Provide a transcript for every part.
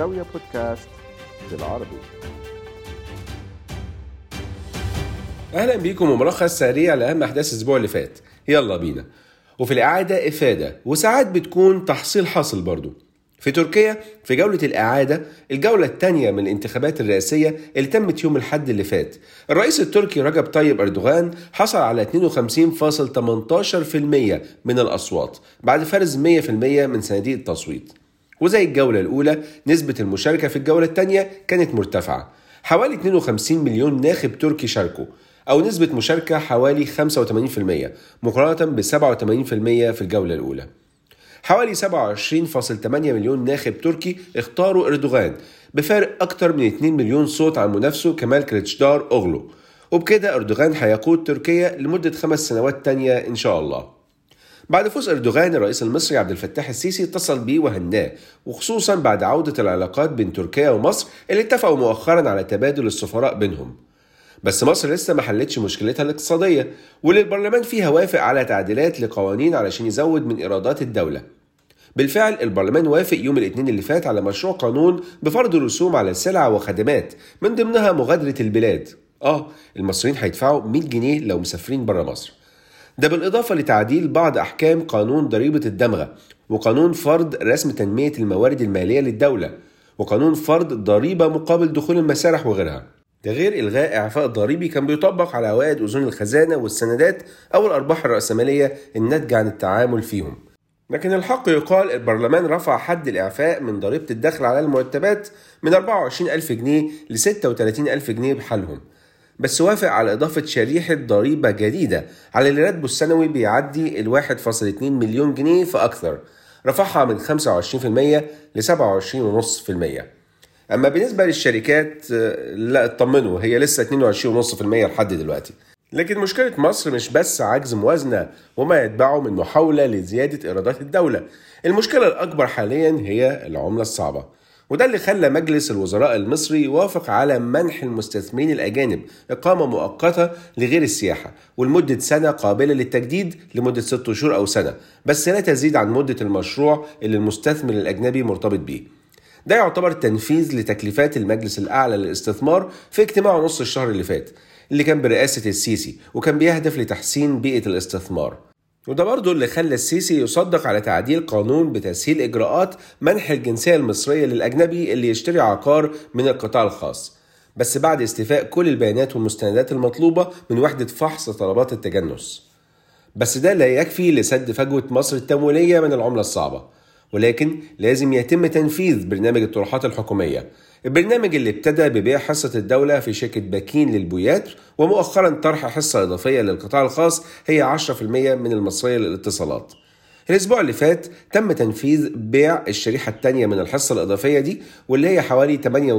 زاوية بودكاست بالعربي. أهلا بيكم وملخص سريع لأهم أحداث الأسبوع اللي فات. يلا بينا. وفي الإعادة إفادة وساعات بتكون تحصيل حاصل برضو. في تركيا في جولة الإعادة الجولة الثانية من الانتخابات الرئاسية اللي تمت يوم الحد اللي فات. الرئيس التركي رجب طيب أردوغان حصل على 52.18% من الأصوات بعد فرز 100% من صناديق التصويت. وزي الجولة الأولى نسبة المشاركة في الجولة الثانية كانت مرتفعة. حوالي 52 مليون ناخب تركي شاركوا أو نسبة مشاركة حوالي 85% مقارنة ب 87% في الجولة الأولى. حوالي 27.8 مليون ناخب تركي اختاروا إردوغان بفارق أكثر من 2 مليون صوت عن منافسه كمال كليتشدار أوغلو. وبكده أردوغان هيقود تركيا لمدة خمس سنوات تانية إن شاء الله. بعد فوز إردوغان الرئيس المصري عبد الفتاح السيسي اتصل بيه وهناه وخصوصا بعد عودة العلاقات بين تركيا ومصر اللي اتفقوا مؤخرا على تبادل السفراء بينهم. بس مصر لسه ما حلتش مشكلتها الاقتصادية واللي البرلمان فيها وافق على تعديلات لقوانين علشان يزود من إيرادات الدولة. بالفعل البرلمان وافق يوم الاثنين اللي فات على مشروع قانون بفرض رسوم على سلع وخدمات من ضمنها مغادرة البلاد. آه المصريين هيدفعوا 100 جنيه لو مسافرين بره مصر. ده بالإضافة لتعديل بعض أحكام قانون ضريبة الدمغة وقانون فرض رسم تنمية الموارد المالية للدولة وقانون فرض ضريبة مقابل دخول المسارح وغيرها. ده غير إلغاء إعفاء ضريبي كان بيطبق على عوائد أذون الخزانة والسندات أو الأرباح الرأسمالية الناتجة عن التعامل فيهم. لكن الحق يقال البرلمان رفع حد الإعفاء من ضريبة الدخل على المرتبات من 24 ألف جنيه ل 36 ألف جنيه بحالهم. بس وافق على إضافة شريحة ضريبة جديدة. على اللي راتبه السنوي بيعدي ال 1.2 مليون جنيه فأكثر. رفعها من 25% ل 27.5% أما بالنسبة للشركات لا اطمنوا هي لسه 22.5% لحد دلوقتي. لكن مشكلة مصر مش بس عجز موازنة وما يتبعه من محاولة لزيادة إيرادات الدولة. المشكلة الأكبر حاليا هي العملة الصعبة. وده اللي خلى مجلس الوزراء المصري يوافق على منح المستثمرين الأجانب إقامة مؤقتة لغير السياحة ولمدة سنة قابلة للتجديد لمدة ست شهور أو سنة بس لا تزيد عن مدة المشروع اللي المستثمر الأجنبي مرتبط بيه. ده يعتبر تنفيذ لتكليفات المجلس الأعلى للاستثمار في اجتماعه نص الشهر اللي فات اللي كان برئاسة السيسي وكان بيهدف لتحسين بيئة الاستثمار. وده برضه اللي خلى السيسي يصدق على تعديل قانون بتسهيل إجراءات منح الجنسية المصرية للأجنبي اللي يشتري عقار من القطاع الخاص. بس بعد استيفاء كل البيانات والمستندات المطلوبة من وحدة فحص طلبات التجنس. بس ده لا يكفي لسد فجوة مصر التمويلية من العملة الصعبة. ولكن لازم يتم تنفيذ برنامج الطروحات الحكومية. البرنامج اللي ابتدى ببيع حصة الدولة في شركة باكين للبويات ومؤخرا طرح حصة إضافية للقطاع الخاص هي 10% من المصرية للاتصالات. الأسبوع اللي فات تم تنفيذ بيع الشريحة الثانية من الحصة الإضافية دي واللي هي حوالي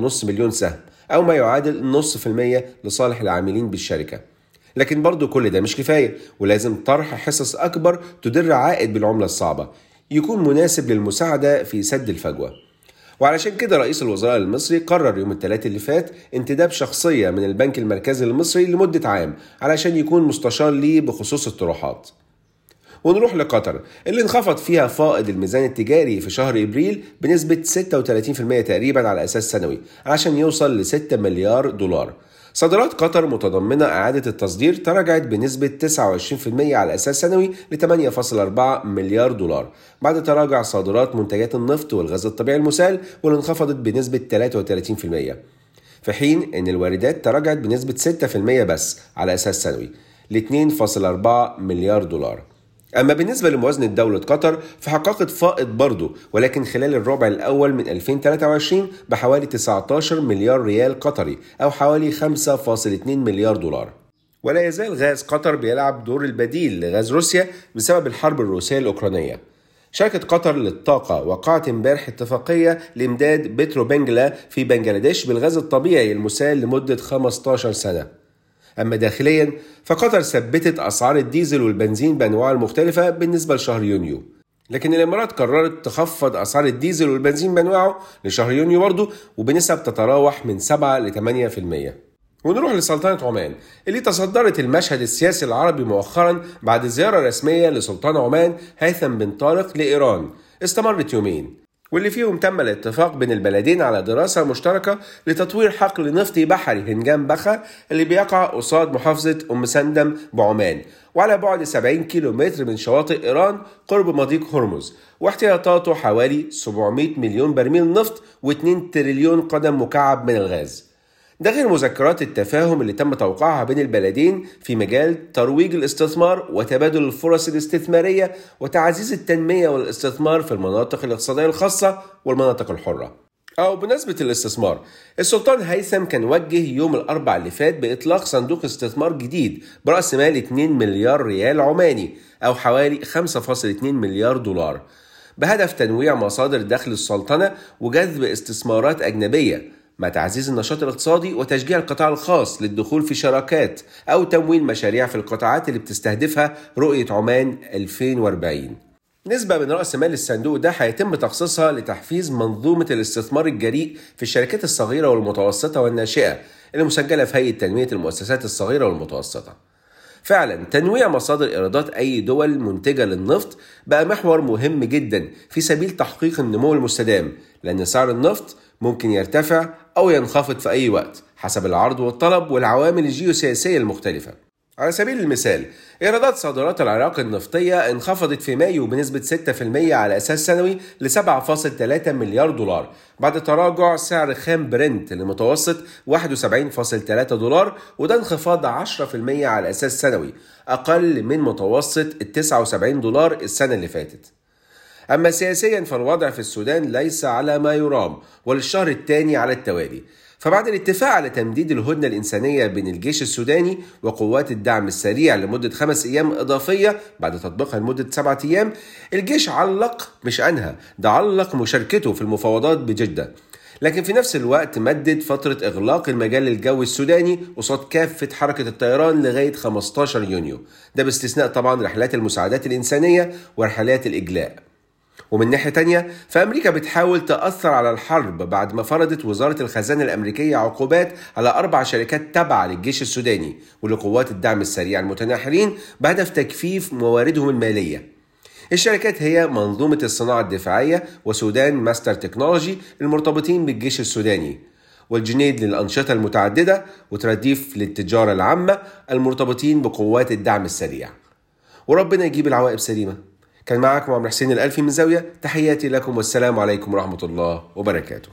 8.5 مليون سهم أو ما يعادل نص في المية لصالح العاملين بالشركة. لكن برضو كل ده مش كفاية ولازم طرح حصص أكبر تدر عائد بالعملة الصعبة يكون مناسب للمساعدة في سد الفجوة. وعلشان كده رئيس الوزراء المصري قرر يوم الثلاث اللي فات انتداب شخصية من البنك المركزي المصري لمدة عام علشان يكون مستشار ليه بخصوص الطروحات. ونروح لقطر اللي انخفض فيها فائض الميزان التجاري في شهر إبريل بنسبة 36% تقريبا على أساس سنوي عشان يوصل ل 6 مليار دولار. صادرات قطر متضمنة إعادة التصدير تراجعت بنسبة 29% على أساس سنوي ل 8.4 مليار دولار. بعد تراجع صادرات منتجات النفط والغاز الطبيعي المسال واللي انخفضت بنسبة 33% في حين أن الواردات تراجعت بنسبة 6% بس على أساس سنوي ل 2.4 مليار دولار. أما بالنسبة لموازنة دولة قطر فحققت فائض برضه ولكن خلال الربع الأول من 2023 بحوالي 19 مليار ريال قطري أو حوالي 5.2 مليار دولار. ولا يزال غاز قطر بيلعب دور البديل لغاز روسيا بسبب الحرب الروسية الأوكرانية. شركة قطر للطاقة وقعت امبارح اتفاقية لإمداد بترو بنجلا في بنجلاديش بالغاز الطبيعي المسال لمدة 15 سنة. أما داخليا فقطر ثبتت أسعار الديزل والبنزين بأنواعه المختلفة بالنسبة لشهر يونيو. لكن الإمارات قررت تخفض أسعار الديزل والبنزين بأنواعه لشهر يونيو برضه وبنسب تتراوح من 7 ل 8% ونروح لسلطنة عمان اللي تصدرت المشهد السياسي العربي مؤخرا بعد زيارة رسمية لسلطان عمان هيثم بن طارق لإيران. استمرت يومين. واللي فيهم تم الاتفاق بين البلدين على دراسة مشتركة لتطوير حقل نفطي بحري هنجان بخا اللي بيقع قصاد محافظة أم سندم بعمان وعلى بعد 70 كيلو متر من شواطئ إيران قرب مضيق هرمز واحتياطاته حوالي 700 مليون برميل نفط و2 تريليون قدم مكعب من الغاز. ده غير مذكرات التفاهم اللي تم توقيعها بين البلدين في مجال ترويج الاستثمار وتبادل الفرص الاستثمارية وتعزيز التنمية والاستثمار في المناطق الاقتصادية الخاصة والمناطق الحرة. أو بمناسبة الاستثمار، السلطان هيثم كان وجه يوم الأربع اللي فات بإطلاق صندوق استثمار جديد برأس مال 2 مليار ريال عماني أو حوالي 5.2 مليار دولار بهدف تنويع مصادر دخل السلطنة وجذب استثمارات أجنبية مع تعزيز النشاط الاقتصادي وتشجيع القطاع الخاص للدخول في شراكات أو تمويل مشاريع في القطاعات اللي بتستهدفها رؤية عمان 2040 نسبة من رأس مال الصندوق ده هيتم تخصيصها لتحفيز منظومة الاستثمار الجريء في الشركات الصغيرة والمتوسطة والناشئة اللي مسجلة في هيئة تنمية المؤسسات الصغيرة والمتوسطة. فعلا تنويع مصادر إيرادات أي دول منتجة للنفط بقى محور مهم جدا في سبيل تحقيق النمو المستدام لأن سعر النفط ممكن يرتفع أو ينخفض في أي وقت حسب العرض والطلب والعوامل الجيوسياسية المختلفة. على سبيل المثال إيرادات صادرات العراق النفطية انخفضت في مايو بنسبة 6% على أساس سنوي ل 7.3 مليار دولار بعد تراجع سعر خام برنت لمتوسط 71.3 دولار وده انخفاض 10% على أساس سنوي أقل من متوسط ال 79 دولار السنة اللي فاتت. أما سياسيا فالوضع في السودان ليس على ما يرام وللشهر الثاني على التوالي. فبعد الاتفاق على تمديد الهدنة الإنسانية بين الجيش السوداني وقوات الدعم السريع لمدة خمس أيام إضافية بعد تطبيقها لمدة سبعة أيام الجيش علق مش أنهى ده علق مشاركته في المفاوضات بجدة. لكن في نفس الوقت مدد فترة إغلاق المجال الجوي السوداني قصاد كافة حركة الطيران لغاية 15 يونيو. ده باستثناء طبعا رحلات المساعدات الإنسانية ورحلات الإجلاء. ومن ناحية تانية فأمريكا بتحاول تأثر على الحرب بعد ما فرضت وزارة الخزانة الأمريكية عقوبات على أربع شركات تابعة للجيش السوداني ولقوات الدعم السريع المتناحرين بهدف تجفيف مواردهم المالية. الشركات هي منظومة الصناعة الدفاعية وسودان ماستر تكنولوجي المرتبطين بالجيش السوداني والجنيد للأنشطة المتعددة وتراديف للتجارة العامة المرتبطين بقوات الدعم السريع. وربنا يجيب العواقب سليمة. كان معكم عمرو حسين الألفي من زاوية تحياتي لكم والسلام عليكم ورحمة الله وبركاته.